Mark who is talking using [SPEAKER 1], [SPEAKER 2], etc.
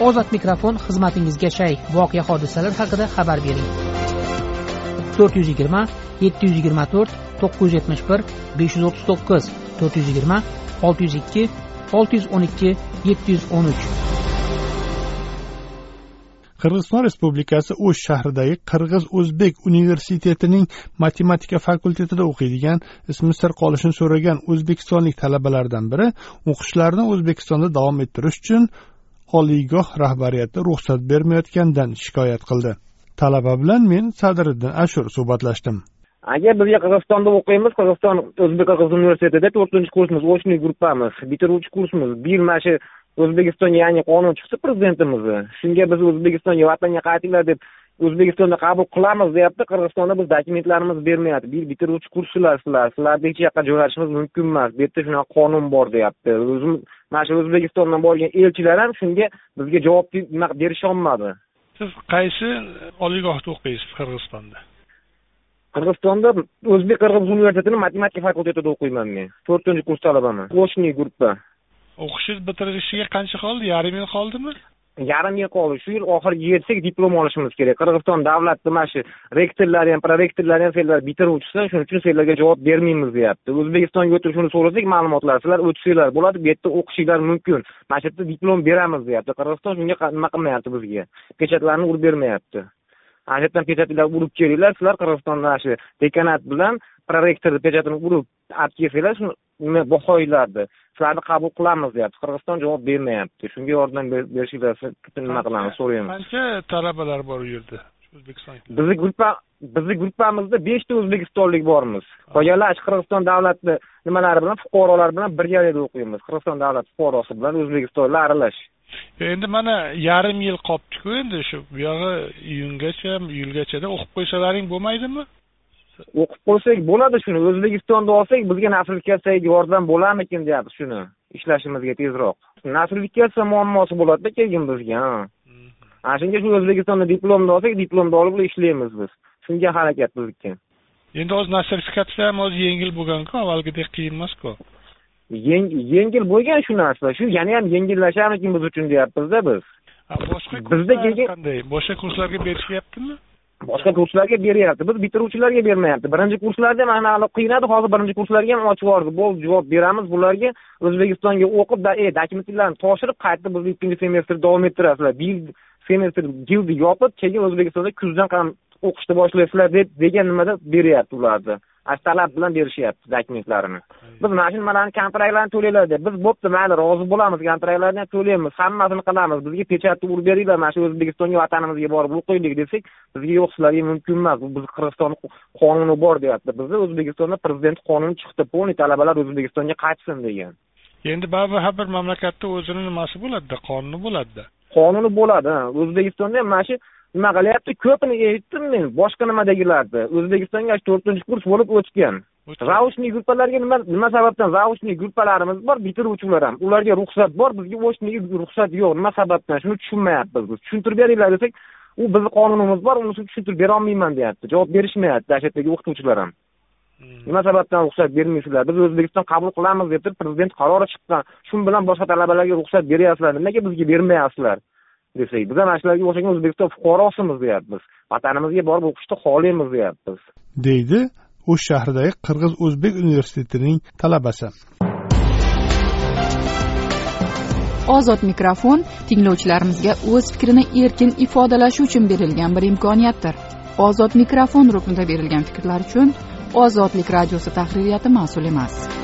[SPEAKER 1] ozod mikrofon xizmatingizga shay. Voqea hodisalar haqida xabar bering. To'rt yuz yigirma yetti yuz yigirma to'rt to'qqiz yuz yetmish bir besh yuz o'ttiz to'qqiz to'rt yuz yigirma olti yuz ikki olti yuz o'n ikki yetti yuz o'n uch.
[SPEAKER 2] Qirg'iziston respublikasi o'sh shahridagi qirg'iz o'zbek universitetining matematika fakultetida o'qiydigan ismi sir qolishini so'ragan o'zbekistonlik talabalardan biri o'qishlarini o'zbekistonda davom ettirish uchun oliygoh rahbariyati ruxsat bermayotganidan shikoyat qildi. Talaba bilan men sadiriddin ashur suhbatlashdim.
[SPEAKER 3] Aka bizga qirg'izistonda o'qiymiz qirg'iziston o'zbek qirg'iz universitetida to'rtinchi kursimiz очный gruppamiz bitiruvchi kursimiz bu yil mana shu o'zbekistonga yangi qonun chiqdi prezidentimizni shunga biz o'zbekistonga vatanga qaytinglar deb o'zbekistonda qabul qilamiz deyapti qirg'izistonda biz dokumentlarimizni bermayapti. Bir bitiruvchi kurschilar sizlar sizlarni hech yoqqa jo'natishimiz mumkin emas bu yerda shunaqa qonun bor deyapti. O'zim mana shu o'zbekistondan borgan elchilar ham shunga bizga javob berisholmadi
[SPEAKER 2] siz qaysi oliygohda o'qiysiz qirg'izistonda?
[SPEAKER 3] Qirg'izistonda o'zbek qirg'iz universitetini matematika fakultetida o'qiyman men. To'rtinchi kurs talabaman очный gruppa
[SPEAKER 2] o'qishingiz bitirilishiga qancha qoldi? Yarim yil qoldimi
[SPEAKER 3] yarim yil qoldi. Shu yil oxiriga yetsak diplom olishimiz kerak. Qirg'iziston davlatni mana shu rektorlari ham prorektorlari ham senlar bitiruvchisi shuning uchun senlarga javob bermaymiz deyapti. O'zbekistonga o'tib shuni so'rasak ma'lumotlar sizlar o'tsanglar bo'ladi bu yerda o'qishinglar mumkin. Mana shu yerda diplom beramiz deyapti. Qirg'iziston shunga nima qilmayapti bizga? Pechatlarni urib bermayapti. Ana shu yerdan pechatinglar urib kelinglar. Sizlar qirg'izistonda shu dekanat bilan prorektorni pechatini urib olib kelsanglar shuni bahoylardi sizlarni qabul qilamiz deyapti. Qirg'iziston javob bermayapti. Shunga yordam berishinglarni nima qilamiz so'raymiz.
[SPEAKER 2] qancha talabalar bor u yerda? O'zbekiston
[SPEAKER 3] bizni gruppa bizni gruppamizda beshta o'zbekistonlik bormiz. Qolganlar qirg'iziston davlati nimalari bilan fuqarolar bilan birgalikda o'qiymiz. Qirg'iziston davlati fuqarosi bilan o'zbekistonlik aralash.
[SPEAKER 2] Endi mana yarim yil qolibdiku endi shu buyog'i iyungacha iyulgachada o'qib qo'ysalaring bo'lmaydimi
[SPEAKER 3] o'qib qo'ysak bo'ladi shuni. O'zbekistonda olsak bizga nostrifikatsiyaga yordam bo'larmikin deyapmiz shuni ishlashimizga tezroq. Nostrifikatsiya muammosi bo'ladida keyin bizga ana shunga shu o'zbekistonda diplomni olsak diplomni olib ishlaymiz biz. Shunga harakat bizniki
[SPEAKER 2] endi hozir nostrifikatsiya ham hozir yengil bo'lganku avvalgidek qiyin emasku?
[SPEAKER 3] Yengil bo'lgan shu narsa shu yana ham yengillasharmikin biz uchun deyapmizda biz.
[SPEAKER 2] Boshqa bizda keyin qanday? Boshqa kurslarga berishyaptimi
[SPEAKER 3] boshqa kurslarga beryapti. Biz bitiruvchilarga bermayapti. Birinchi kurslarda ham mana hali edi hozir birinchi kurslarga ham ochib yubordi bo'ldi javob beramiz. Bularga o'zbekistonga o'qib e, dokumentlarni topshirib qayta bizni ikkinchi semestrni davom ettirasizlar. Bir yil semestr gildi yopib keyin o'zbekistonda kuzdan ham o'qishni boshlaysizlar deb degan nimada beryapti ularni. Talab bilan berishyapti dokumentlarini. Biz mana shu nimalarni kontraktlarni to'langlar deb biz bo'pti mayli rozi bo'lamiz kontraktlarni ham to'laymiz hammasini qilamiz bizga pechatni urib beringlar mana shu o'zbekistonga vatanimizga borib o'qiylik desak bizga yo'q sizlarga mumkin emas bu bizni qirg'izistonni qonuni bor deyapti bizni o'zbekistonda prezident qonuni chiqdi полный talabalar o'zbekistonga qaytsin degan.
[SPEAKER 2] Endi baribir har bir mamlakatda o'zini nimasi bo'ladida qonuni bo'ladida
[SPEAKER 3] qonuni bo'ladi. O'zbekistonda ham mana shu nima qilyapti? Ko'pini eshitdim men. Boshqa nimadagilarni? O'zbekistonga to'rtinchi kurs bo'lib o'tgan. Zaучный gruppalarga nima nima sababdan zaучный gruppalarimiz bor bitiruvchilar ham. Ularga ruxsat bor bizga очный ruxsat yo'q. Nima sababdan? Shuni tushunmayapmiz biz. Tushuntirib beringlar desak u bizni qonunimiz bor uni tushuntirib berolmayman deyapti. Javob berishmayapti. Yerdagi o'qituvchilar ham nima sababdan ruxsat bermaysizlar. Biz o'zbekiston qabul qilamiz deb turib prezident qarori chiqqan. Shu bilan boshqa talabalarga ruxsat beryapsizlar. Nimaga bizga bermayapsizlar desak biz ham ana shularga o'xshagan o'zbekiston fuqarosimiz deyapmiz. Vatanimizga borib o'qishni xohlaymiz deyapmiz.
[SPEAKER 2] Deydi o'sh shahridagi qirg'iz o'zbek universitetining talabasi.
[SPEAKER 4] Ozod mikrofon tinglovchilarimizga o'z fikrini erkin ifodalashi uchun berilgan bir imkoniyatdir. Ozod mikrofon ruknida berilgan fikrlar uchun ozodlik radiosi tahririyati mas'ul emas.